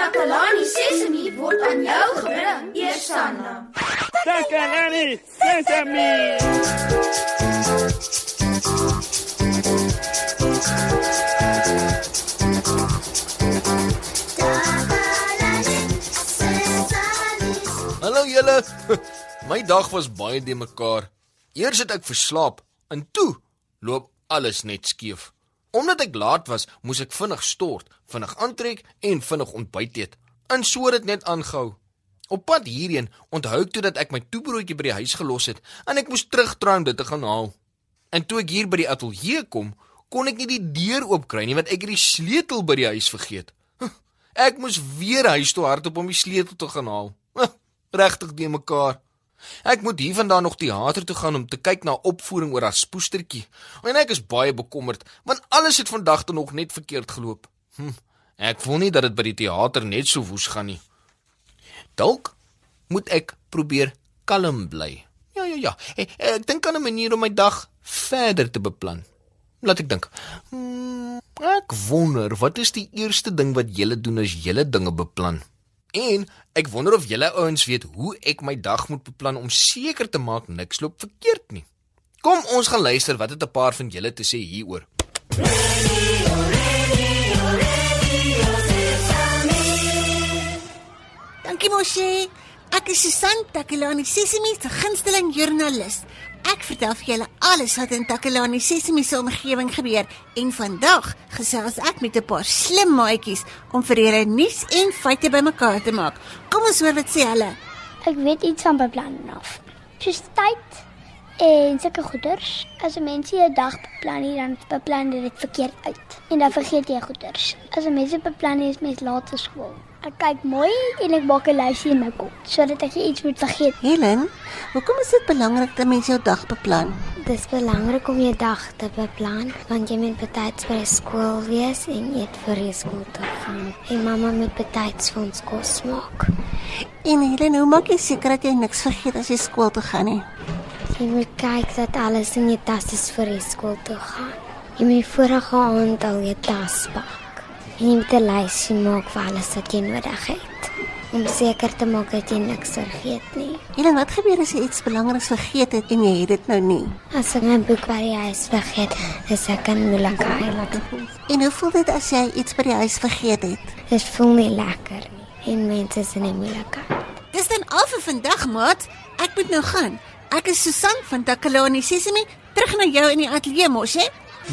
Takalani Sesemi word aan jou gebring, Eersanna. Takalani Sesame. Hallo julle. My dag was baie de mekaar. Eers het ek verslaap en toe loop alles net skeef. Omdat ek laat was, moes ek vinnig stort, vinnig aantrek en vinnig ontbyt eet. En so het dit net aangehou. Op pad hierheen onthou ek toe dat ek my toebroodjie by die huis gelos het en ek moes terugdraai om dit te gaan haal. En toe ek hier by die ateljee kom, kon ek nie die deur oopkry nie want ek het die sleutel by die huis vergeet. Ek moes weer huis toe hardop om die sleutel te gaan haal. Regtig de mekaar. Ek moet hiervandaan nog teater toe gaan om te kyk na opvoering oor haar spoestertjie. En ek is baie bekommerd want alles het vandag toe nog net verkeerd geloop. Hm, ek voel nie dat dit by die teater net so woes gaan nie. Dalk moet ek probeer kalm bly. Ja ja ja. Ek, ek dink aan 'n manier om my dag verder te beplan. Laat ek dink. Hmm, ek wonder wat is die eerste ding wat julle doen as julle dinge beplan? En ek wonder of julle ouens weet hoe ek my dag moet beplan om seker te maak niks loop verkeerd nie. Kom ons gaan luister wat het 'n paar van julle te sê hieroor. Dankie Moshi. Ek is Susan Takelani Sesimi se gunsteling joernalis. Ek vertel vir julle alles wat in Takelani Sesimi se omgewing gebeur en vandag gesels ek met 'n paar slim maatjies om vir julle nuus en feite bymekaar te maak. Kom ons hoor wat sê hulle. Ek weet iets van beplanning af. Soos tyd en sulke goeders. As 'n mens 'n dag beplan nie, dan beplan jy dit verkeerd uit. En dan vergeet jy goeders. As 'n mens beplan is mens laat te skool. Ek kyk mooi en ek maak 'n lysie in my kop sodat ek nie iets moet vergeet. Helen, hoekom is dit belangrik dat mens jou dag beplan? Dis belangrik om jou dag te beplan want jy moet betyds by skool wees en eet vir die skool toe gaan. En mamma moet betyds vir ons kos maak. En Helen, hoe maak jy seker dat jy niks vergeet as jy skool toe gaan nie? Jy moet kyk dat alles in jou tas is vir die skool toe gaan. Jy moet die vorige aand al jou tas pak. En jy moet 'n lysie maak vir alles wat jy nodig het om seker te maak dat jy niks vergeet nie. Helen, wat gebeur as jy iets belangriks vergeet het en jy het dit nou nie? As ek my boek by die huis vergeet, is ek in moeilikheid. En hoe voel dit as jy iets by die huis vergeet het? Dit voel nie lekker nie en mense is in die moeilikheid. Dis dan al vir vandag, maat. Ek moet nou gaan. Ek is Susan van Takalani Sesimi, terug na jou in die ateljee mos, hè?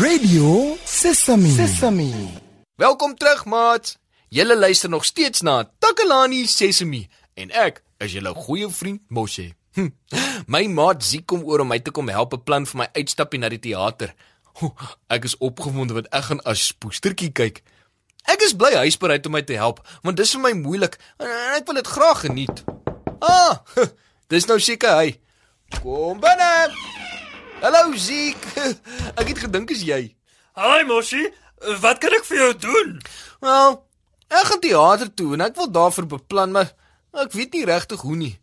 Radio Sesame. Sesame. Welkom terug, maat. Julle luister nog steeds na Takalani Sesemi en ek is julle goeie vriend Moshe. Hm. My maat Ziek kom oor om my te kom help beplan vir my uitstappie na die teater. Ek is opgewonde want ek gaan as poestertjie kyk. Ek is bly hy's bereid om my te help, want dis vir my moeilik en ek wil dit graag geniet. Ah, dis nou seker hy. Kom binne. Hallo Ziek. Ek het gedink is jy. Hi Moshi, wat kan ek vir jou doen? Wel, ek gaan teater toe en ek wil daarvoor beplan, maar ek weet nie regtig hoe nie.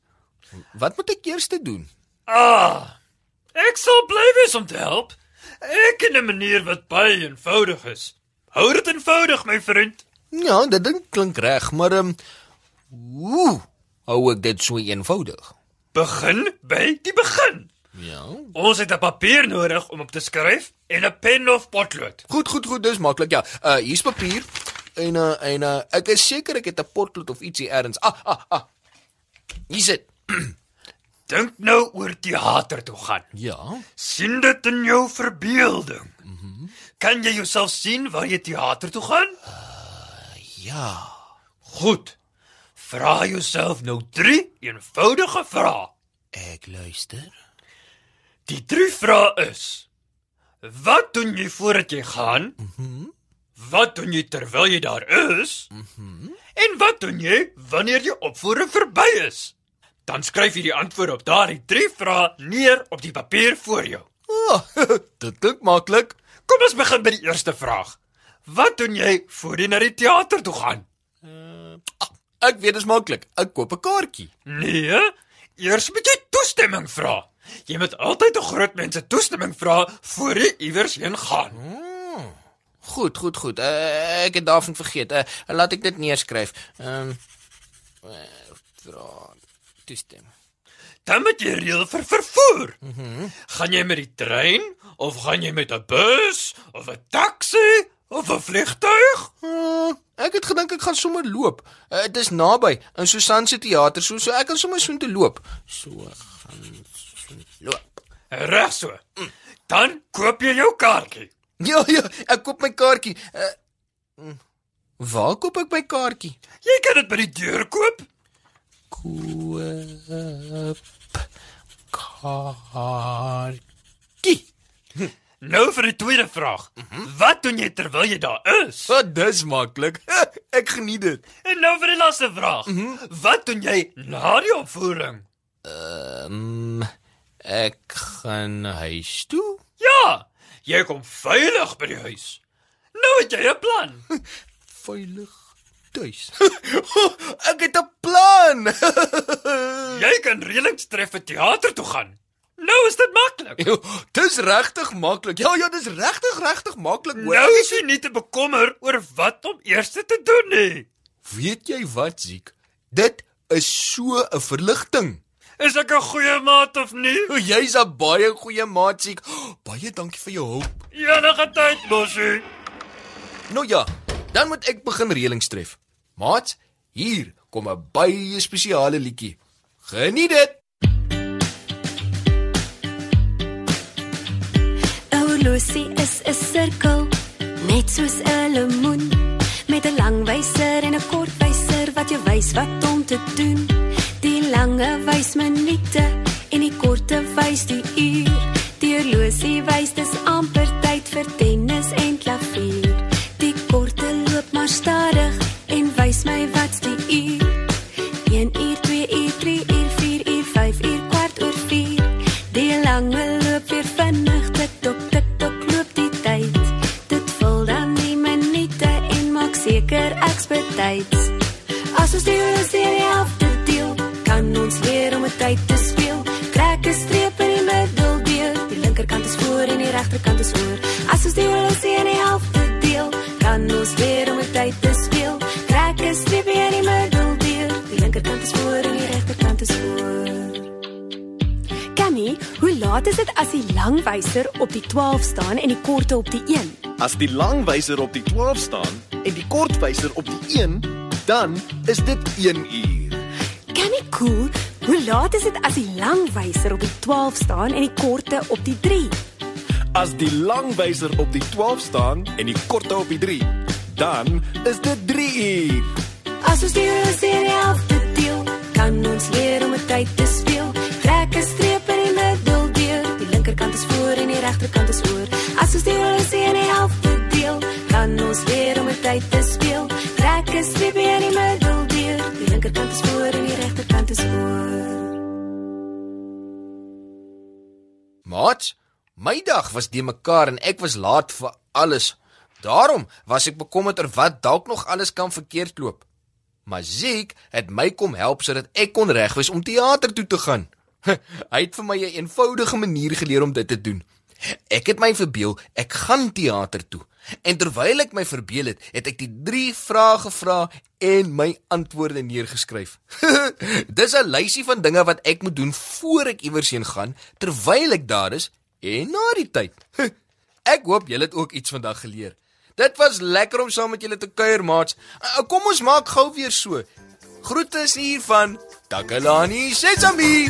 Wat moet ek eers doen? Ah, ek sal bly wees om te help. Ek ken 'n manier wat baie eenvoudig is. Hou dit eenvoudig, my vriend. Ja, dit ding klink reg, maar ehm um, hoe hou ek dit so eenvoudig? Begin by die begin. Ja. Ons het 'n papier nodig om op te skryf en 'n pen of potlood. Goed, goed, goed, dis maklik. Ja, uh hier's papier en uh en uh ek is seker ek het 'n potlood of ietsie elders. Ah, ah, ah. Hier sit. Dink nou oor teater toe gaan. Ja. sien dit in jou verbeelding. Mhm. Mm kan jy jouself sien waar jy teater toe gaan? Ja. Goed. Vra jouself nou 3 eenvoudige vrae. Ek luister. Die drie vrae is: Wat doen jy voordat jy gaan? Mhm. Mm wat doen jy terwyl jy daar is? Mhm. Mm en wat doen jy wanneer jy opvoering verby is? Dan skryf jy die antwoorde op daardie drie vrae neer op die papier voor jou. Oh, dit klink maklik. Kom ons begin by die eerste vraag. Wat doen jy voor jy na die teater toe gaan? Ah, ek weet dis maklik. Ek koop 'n kaartjie. Nee, eers moet jy toestemming vra. Jy moet altyd 'n groot mense toestemming vra voor jy iewers heen gaan. Goed, goed, goed. Uh, ek het daarvan vergeet. Uh, laat ek dit neerskryf. Ehm um, uh, vra toestemming. Dan moet jy reël vir vervoer. Mm gaan jy met die trein of gaan jy met 'n bus of 'n taxi of 'n vliegtuig? Uh, ek het gedink ek gaan sommer loop. Dit uh, is naby in Susan se teater, so so ek kan sommer so intoe loop. So gaan loop. Reg so. Mm. Dan koop jy jou kaartjie. Ja ja, ek koop my kaartjie. Uh, waar koop ek my kaartjie? Jy kan dit by die deur koop. Koop kaartjie. Nou vir die tweede vraag. Mm -hmm. Wat doen jy terwyl jy daar is? Wat oh, dis maklik. Ek geniet dit. En nou vir die laaste vraag. Mm -hmm. Wat doen jy na die opvoering? Ehm um, ek gaan huis toe. Ja, jy kom veilig by die huis. Nou het jy 'n plan. veilig tuis. ek het 'n plan. jy kan reëlings tref vir teater toe gaan. Nou is dit maklik. Dis regtig maklik. Ja, ja, dis regtig regtig maklik. Nou is jy nie te bekommer oor wat om eers te doen nie. Weet jy wat, Ziek? Dit is so 'n verligting. Is ek 'n goeie maat of nie? Jy's 'n baie goeie maat, Ziek. Baie dankie vir jou hulp. Enige tyd, Bosie. Nou ja, dan moet ek begin reëlings tref. Maat, hier kom 'n baie spesiale liedjie. Geniet dit. Lucy is 'n sirkel, net soos 'n lemoen, met 'n lang wyser en 'n kort wyser wat jou wys wat om te doen. Die lange wys minute en die korte wys die uur. Die Lucy wys tyds. As ons die hele serie afdeel, kan ons leer om met tyd te speel. Trek 'n streep in die middel deur, die linkerkant is voor en die regterkant is voor. As ons die hele serie afdeel, kan ons leer om met tyd te speel. Trek 'n streep in die middel deur, die linkerkant is voor en die regterkant is voor. Kami, hoe laat is dit as die langwyser op die 12 staan en die korte op die 1? As die langwyser op die 12 staan en die kortwyser op die 1, dan is dit 1 uur. Kan ek cool? Hoe laat is dit as die langwyser op die 12 staan en die korte op die 3? As die langwyser op die 12 staan en die korte op die 3, dan is dit 3 uur. As ons die serie afdeel, kan ons leer om met tyd te speel. Trek 'n streep in die middel deur, die linkerkant is voor en die regterkant is oor. Mat, my dag was de mekaar en ek was laat vir alles. Daarom was ek bekommerd oor wat dalk nog alles kan verkeerd loop. Maar Ziek het my kom help sodat ek kon regwys om teater toe te gaan. Hy het vir my 'n eenvoudige manier geleer om dit te doen. Ek het my verbeel ek gaan teater toe. En terwyl ek my verbeel het, het ek die 3 vrae gevra en my antwoorde neergeskryf. Dis 'n lysie van dinge wat ek moet doen voor ek iewers heen gaan, terwyl ek daar is en na die tyd. Ek hoop julle het ook iets vandag geleer. Dit was lekker om saam met julle te kuier, maats. Uh, kom ons maak gou weer so. Groete hier van Takalani Sesami.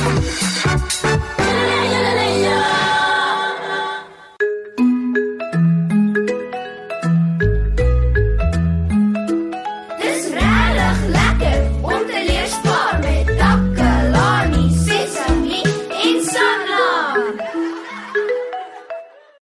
Thank you.